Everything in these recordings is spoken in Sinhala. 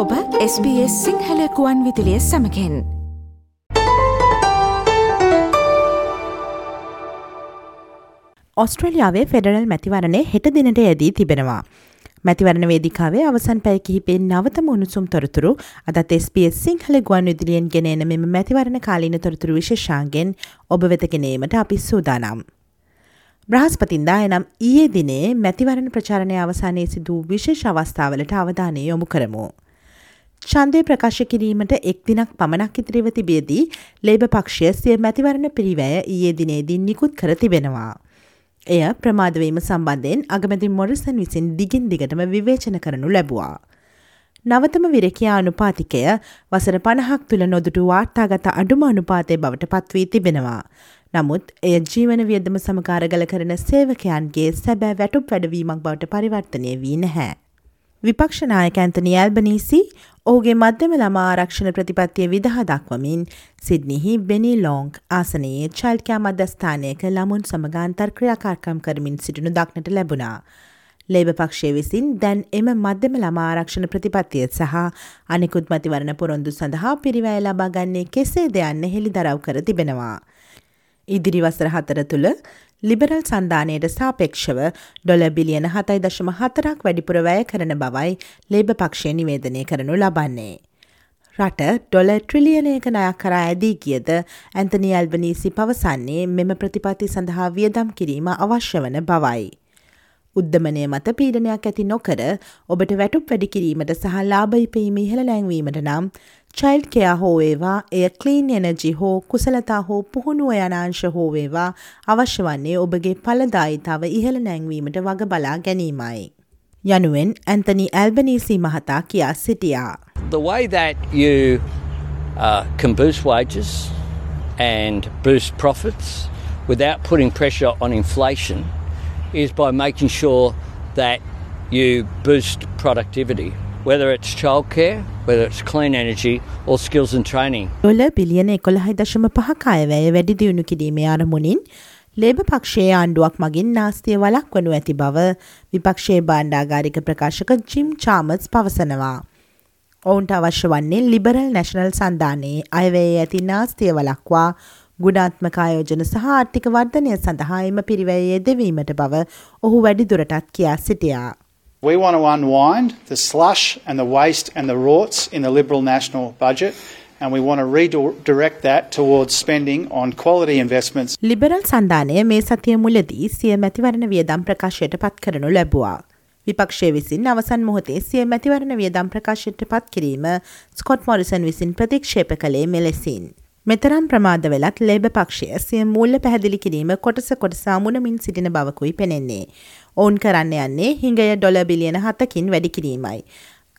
ඔබ SBS සිංහලකුවන් විදිලිය සමකෙන් ඔස්ට්‍රලියාවේ ෆෙඩරල් මැතිවරණය හෙට දිනට යදී තිබෙනවා. මැතිවරණ වේදිකාවේ අවසන් පැය කිහිපෙන් නවතම උණුසුම් තොරතුරු අදත් SBS සිංහල ගුවන් විදිලියෙන් ගෙනෙන මෙම මැතිවරණ කාලීන තොරතුරු විශේෂාන්ගෙන් ඔබ වෙතගෙනීමට අපි සූදානම්. බ්‍රහස්පතින්දා එනම් ඊයේ දිනේ මැතිවරණ ප්‍රචාරණය අවසානයේ සිදූ විශේෂ අවස්ථාවලට අවධානය යොමු කරමු. ඡන්දය ප්‍රකාශ කිරීමට එක් දිනක් පමණක් ඉතිරිව තිබියදී ලේබ පක්ෂය සිය මැතිවරණ පිරිවැය ඊයේ දිනේදී නිකුත් කර තිබෙනවා. එය ප්‍රමාදවීම සම්බන්ධයෙන් අගමැති මොරිසන් විසින් දිගින් දිගටම විවේචන කරනු ලැබවා. නවතම විරකයා අනුපාතිකය වසර පණහක් තුළ නොදුටු වාර්තාගත අඩුම අනුපාතය බවට පත්වී තිබෙනවා. නමුත් එය ජීවන වියදම සමකාරගල කරන සේවකයන්ගේ සැබෑ වැටුප් වැඩවීමක් බවට පරිවර්තනය වී නැහැ. විපක්ෂනායක ඇන්තනි ඇල්බනීසි ඔහුගේ මධ්‍යම ළමා ආරක්ෂණ ප්‍රතිපත්තිය විදහා දක්වමින් සිද්නිහි බෙනි ලෝංක් ආසනයේ චල්කෑ මධ්‍යස්ථානයක ළමුන් සමගාන්තර් ක්‍රියාකාර්කම් කරමින් සිටිනු දක්නට ලැබුණා. ලේබ පක්ෂය විසින් දැන් එම මධ්‍යම ළමා ආරක්ෂණ ප්‍රතිපත්තිය සහ අනෙකුත් මතිවරණ පොරොන්දු සඳහා පිරිවැය ලබා ගන්නේ කෙසේ දෙයන්න හෙළි දරව් කර තිබෙනවා. ඉදිරි වසර හතර තුළ ලිබරල් සන්ධානයට සාපේක්ෂව ඩොල බිලියන හතයි දශම හතරක් වැඩිපුර වැය කරන බවයි ලේබ පක්ෂය නිවේදනය කරනු ලබන්නේ. රට ඩොල ට්‍රිලියනයක නයක් කරා ඇදී කියද ඇන්තනි ඇල්බනීසි පවසන්නේ මෙම ප්‍රතිපති සඳහා වියදම් කිරීම අවශ්‍ය වන බවයි. උද්ධමනය මත පීඩනයක් ඇති නොකර ඔබට වැටුප් වැඩි කිරීමට සහ ලාභයිපීම ඉහළ නැංවීමට නම් චයිල්් කෙයා හෝවේවා එය කලීන් එනජි හෝ කුසලතා හෝ පුහුණුව යනාංශ හෝවේවා අවශ්‍ය වන්නේ ඔබගේ පලදායිතාව ඉහළ නැංවීමට වග බලා ගැනීමයි. යනුවෙන් ඇන්තනි ඇල්බනීසි මහතා කියා සිටියා. The way that you uh, can boost wages and boost profits without putting pressure on inflation is by making sure that you boost productivity, whether it's childcare, whether it's clean energy or skills and training. ඩොල බිලියන එකොළහයි දශම පහක අයවැය වැඩි දියුණු කිරීමේ අරමුණින් ලේබ පක්ෂයේ ආණ්ඩුවක් මගින් නාස්තිය වලක් වනු ඇති බව විපක්ෂයේ බාණ්ඩාගාරික ප්‍රකාශක ජිම් චාමස් පවසනවා. ඔවුන්ට අවශ්‍ය වන්නේ ලිබරල් නැශනල් සන්ධානයේ අයවැයේ ඇති නාස්තිය වලක්වා ගුණාත්මක ආයෝජන සහ ආර්ථික වර්ධනය සඳහා එම පිරිවැයේ දෙවීමට බව ඔහු වැඩිදුරටත් කියා සිටියා. We want to unwind the slush and the waste and the rorts in the Liberal National Budget and we want to redirect that towards spending on quality investments. Liberal සන්ධානය මේ සතිය මුලදී සිය මැතිවරණ වියදම් ප්‍රකාශයට පත් කරනු ලැබවා. විපක්ෂය විසින් අවසන් මොහොතේ සිය මැතිවරණ වියදම් ප්‍රකාශයට පත් කිරීම ස්කොට් මොරිසන් විසින් ප්‍රතික්ෂේප කළේ මෙලෙසින්. මෙතරම් ප්‍රමාද වෙලත් ලේබ පක්ෂය සිය මුල්ල පැහැදිලි කිරීම කොටස කොටසා මුණමින් සිටින බවකුයි පෙනෙන්නේ. ඔවුන් කරන්න යන්නේ හිඟය ඩොල බිලියන හතකින් වැඩි කිරීමයි.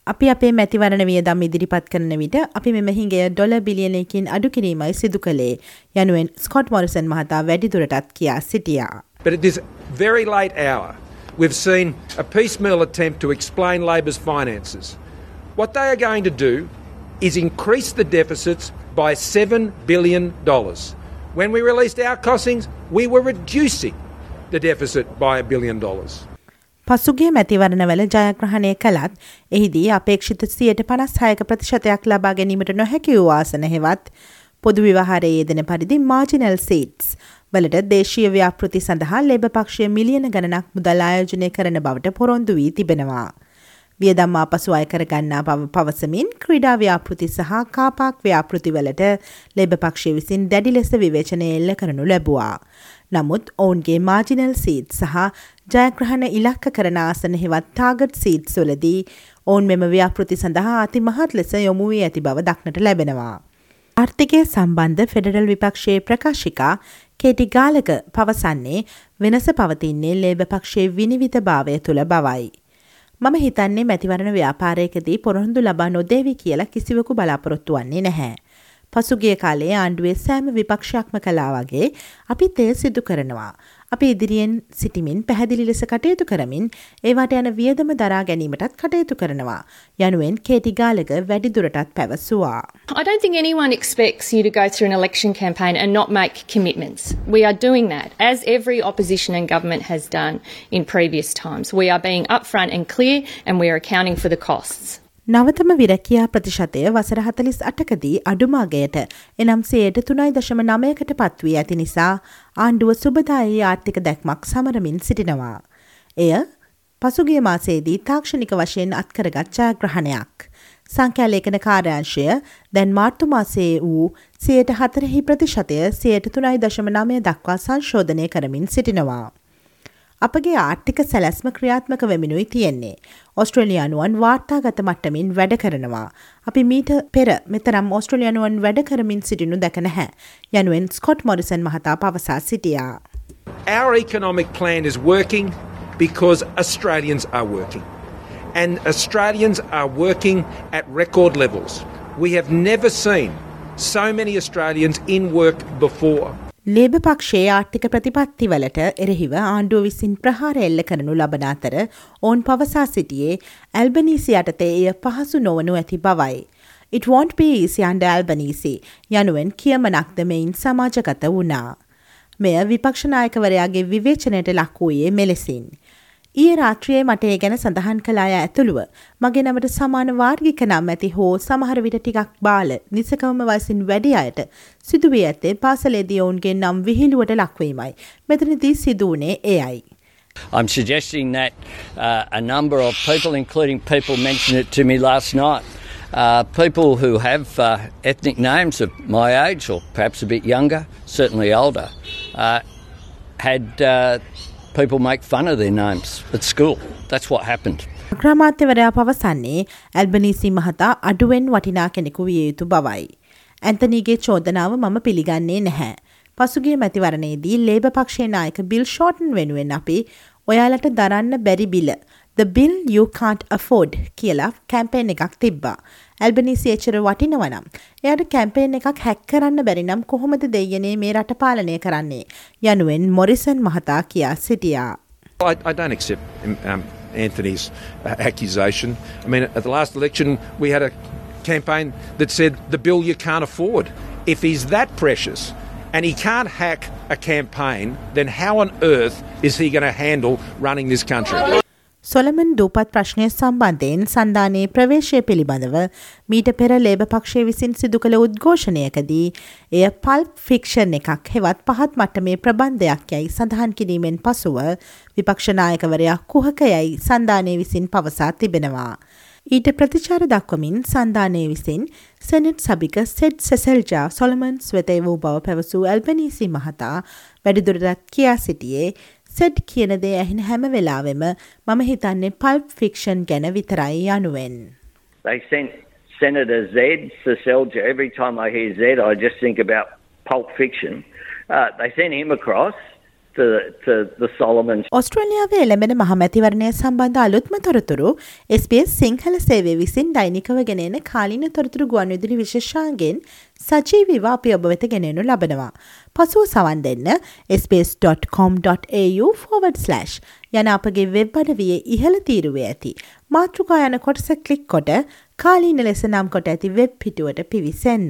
අපි අපේ මැතිවරණ වියදම් ඉදිරිපත් කරන විට අපි මෙම හිඟය ඩොල බිලියනයකින් අඩු කිරීමයි සිදු කළේ යනුවෙන් ස්කොට් මොරිසන් මහතා වැඩිදුරටත් කියා සිටියා. But at this very late hour, we've seen a piecemeal attempt to explain Labor's finances. What they are going to do is increase the deficits by $7 billion. When we released our costings, we were reducing the deficit by a billion dollars. පසුගේ මැතිවරණවල ජයග්‍රහණය කළත් එහිදී අපේක්ෂිත සියයට පනස් හයක ප්‍රතිශතයක් ලබා ගැනීමට නොහැකි වූ ආසන හෙවත් පොදු විවාහරයේ යෙදෙන පරිදි මාජිනල් සීට්ස් වලට දේශීය ව්‍යාපෘති සඳහා ලෙබ පක්ෂය මිලියන ගණනක් මුදල් ආයෝජනය කරන බවට පොරොන්දු වී තිබෙනවා. වියදම් ආපසු අය කරගන්නා බව පවසමින් ක්‍රීඩා ව්‍යාපෘති සහ කාපාක් ව්‍යාපෘතිවලට ලෙබ පක්ෂය විසින් දැඩි ලෙස විවේචනය එල්ල කරනු ලැබවා. නමුත් ඔවුන්ගේ මාජිනල් සීට් සහ ජයග්‍රහණ ඉලක්ක කරන ආසන හෙවත් තාගට් සීට් සොලදී ඔවුන් මෙම ව්‍යාපෘති සඳහා අති මහත් ලෙස යොමු වී ඇති බව දක්නට ලැබෙනවා. ආර්ථිකය සම්බන්ධ ෆෙඩරල් විපක්ෂයේ ප්‍රකාශිකා කේටි ගාලක පවසන්නේ වෙනස පවතින්නේ ලේබ පක්ෂයේ විනිවිත භාවය තුළ බවයි. මම හිතන්නේ මැතිවරණ ව්‍යාපාරයකදී පොරොන්දු ලබා නොදේවි කියලා කිසිවකු බලාපොරොත්තු වන්නේ නැහැ. පසුගිය කාලේ ආණ්ඩුවේ සෑම විපක්ෂයක්ම කලා වගේ අපි තේ සිදු කරනවා. අපි ඉදිරියෙන් සිටිමින් පැහැදිලි ලෙස කටයුතු කරමින් ඒවාට යන වියදම දරා ගැනීමටත් කටයුතු කරනවා. යනුවෙන් කේටි ගාලක වැඩිදුරටත් පැවසුවා. I don't think anyone expects you to go through an election campaign and not make commitments. We are doing that, as every opposition and government has done in previous times. We are being upfront and clear and we are accounting for the costs. නවතම විරැකියා ප්‍රතිශතය වසර හතලිස් අටකදී අඩුමාගයට එනම් සේයට තුනයි දශම නමයකට පත්වී ඇති නිසා ආණ්ඩුව සුබදායේ ආර්ථික දැක්මක් සමරමින් සිටිනවා. එය පසුගිය මාසේදී තාක්ෂණික වශයෙන් අත්කරගත් ජයග්‍රහණයක්. සංඛ්‍යාලේඛන කාර්යාංශය දැන් මාර්තු මාසයේ වූ සියයට හතරෙහි ප්‍රතිශතය සියයට තුනයි දශම නමය දක්වා සංශෝධනය කරමින් සිටිනවා. අපගේ ආර්ථික සැලැස්ම ක්‍රියාත්මක වෙමිනුයි තියෙන්නේ. ඔස්ට්‍රලියයානුවන් වාර්තාගත මට්ටමින් වැඩ කරනවා. අපි මීට පෙර මෙතරම් ඔස්ට්‍රලියනුවන් වැඩ කරමින් සිටිනු දැක නැහැ. යනුවෙන් ස්කොට් මොරිසන් මහතා පවසා සිටියා. Our economic plan is working because Australians are working. and Australians are working at record levels. We have never seen so many Australians in work before. ලේබ පක්ෂයේ ආර්ථික ප්‍රතිපත්තිවලට එරෙහිව ආණ්ඩුව විසින් ප්‍රහාර එල්ල කරනු ලබන අතර ඔවුන් පවසා සිටියේ ඇල්බනීසි යටතේ එය පහසු නොවනු ඇති බවයි. It won't be easy under Albanese යනුවෙන් කියමනක්ද මෙයින් සමාජගත වුණා. මෙය විපක්ෂනායකවරයාගේ විවේචනයට ලක් වූයේ මෙලෙසින්. ඊය රාත්‍රියයේ මට ඒ ගැන සඳහන් කලාය ඇතුළුව මගේ නමට සමාන වාර්ගික නම් ඇති හෝ සමහර විට ටිකක් බාල නිසකවම වයසින් වැඩි අයට සිදුවී ඇත්තේ පාසලේදී ඔවුන්ගේ නම් විහිළුවට ලක්වීමයි. මෙතනදී සිදුවනේ එයයි. I'm suggesting that uh, a number of people, including people mentioned it to me last night, uh, people who have uh, ethnic names of my age or perhaps a bit younger, certainly older, uh, had uh, people make fun of their names at school. That's what happened. අග්‍රාමාත්‍යවරයා පවසන්නේ ඇල්බනීසි මහතා අඩුවෙන් වටිනා කෙනෙකු විය යුතු බවයි. ඇන්තනීගේ චෝදනාව මම පිළිගන්නේ නැහැ. පසුගිය මැතිවරණයේදී ලේබ පක්ෂේ නායක බිල් ෂෝටන් වෙනුවෙන් අපි ඔයාලට දරන්න බැරි බිල The Bill You Can't Afford කියලා කැම්පේන් එකක් තිබ්බා. ඇල්බනිසි එච්චර වටිනවනම්. එයට කැම්පේන් එකක් හැක් කරන්න බැරි නම් කොහොමද දෙයනේ මේ රට පාලනය කරන්නේ. යනුවෙන් මොරිසන් මහතා කියා සිටියා. I, I don't accept um, um, Anthony's uh, accusation. I mean, at the last election, we had a campaign that said the bill you can't afford. If he's that precious and he can't hack a campaign, then how on earth is he going to handle running this country? Solomon දූපත් ප්‍රශ්නය සම්බන්ධයෙන් සන්ධානයේ ප්‍රවේශය පිළිබඳව මීට පෙර ලේබ පක්ෂය විසින් සිදු කළ උද්ඝෝෂණයකදී එය පල් ෆික්ෂන් එකක් හෙවත් පහත් මට්ටමේ ප්‍රබන්ධයක් යැයි සඳහන් කිරීමෙන් පසුව විපක්ෂනායකවරයා කුහකයයි සන්ධානය විසින් පවසා තිබෙනවා. ඊට ප්‍රතිචාර දක්වමින් සන්ධානය විසින් සෙනට් සභික සෙඩ් සෙසල්ජා සොලමන්ස් වෙතේ වූ බව පැවසූ ඇල්පනීසි මහතා වැඩිදුරටත් කියා සිටියේ සෙඩ් කියන දේ ඇහෙන හැම වෙලාවෙම මම හිතන්නේ පල්ප් ෆික්ෂන් ගැන විතරයි යනුවෙන්. They sent Senator Z, Seselja, every time I hear Z, I just think about Pulp Fiction. Uh, they sent him across to, to the Solomons. ඔස්ට්‍රේලියාවේ එළඹෙන මහමැතිවරණය සම්බන්ධ අලුත්ම තොරතුරු SBS සිංහල සේවය විසින් දෛනිකව ගෙනෙන කාලින තොරතුරු ගුවන්විදුලි විශේෂාන්ගෙන් සජීවීව අපි ඔබ වෙත ගෙනෙනු ලබනවා. පසුව සවන් දෙන්න sbs.com.au/ යන අපගේ වෙබ් අඩවියේ ඉහළ තීරුවේ ඇති. මාතෘකා යන කොටස කලික් කොට කාලීන ලෙස නම් කොට ඇති වෙබ් පිටුවට පිවිසන්න.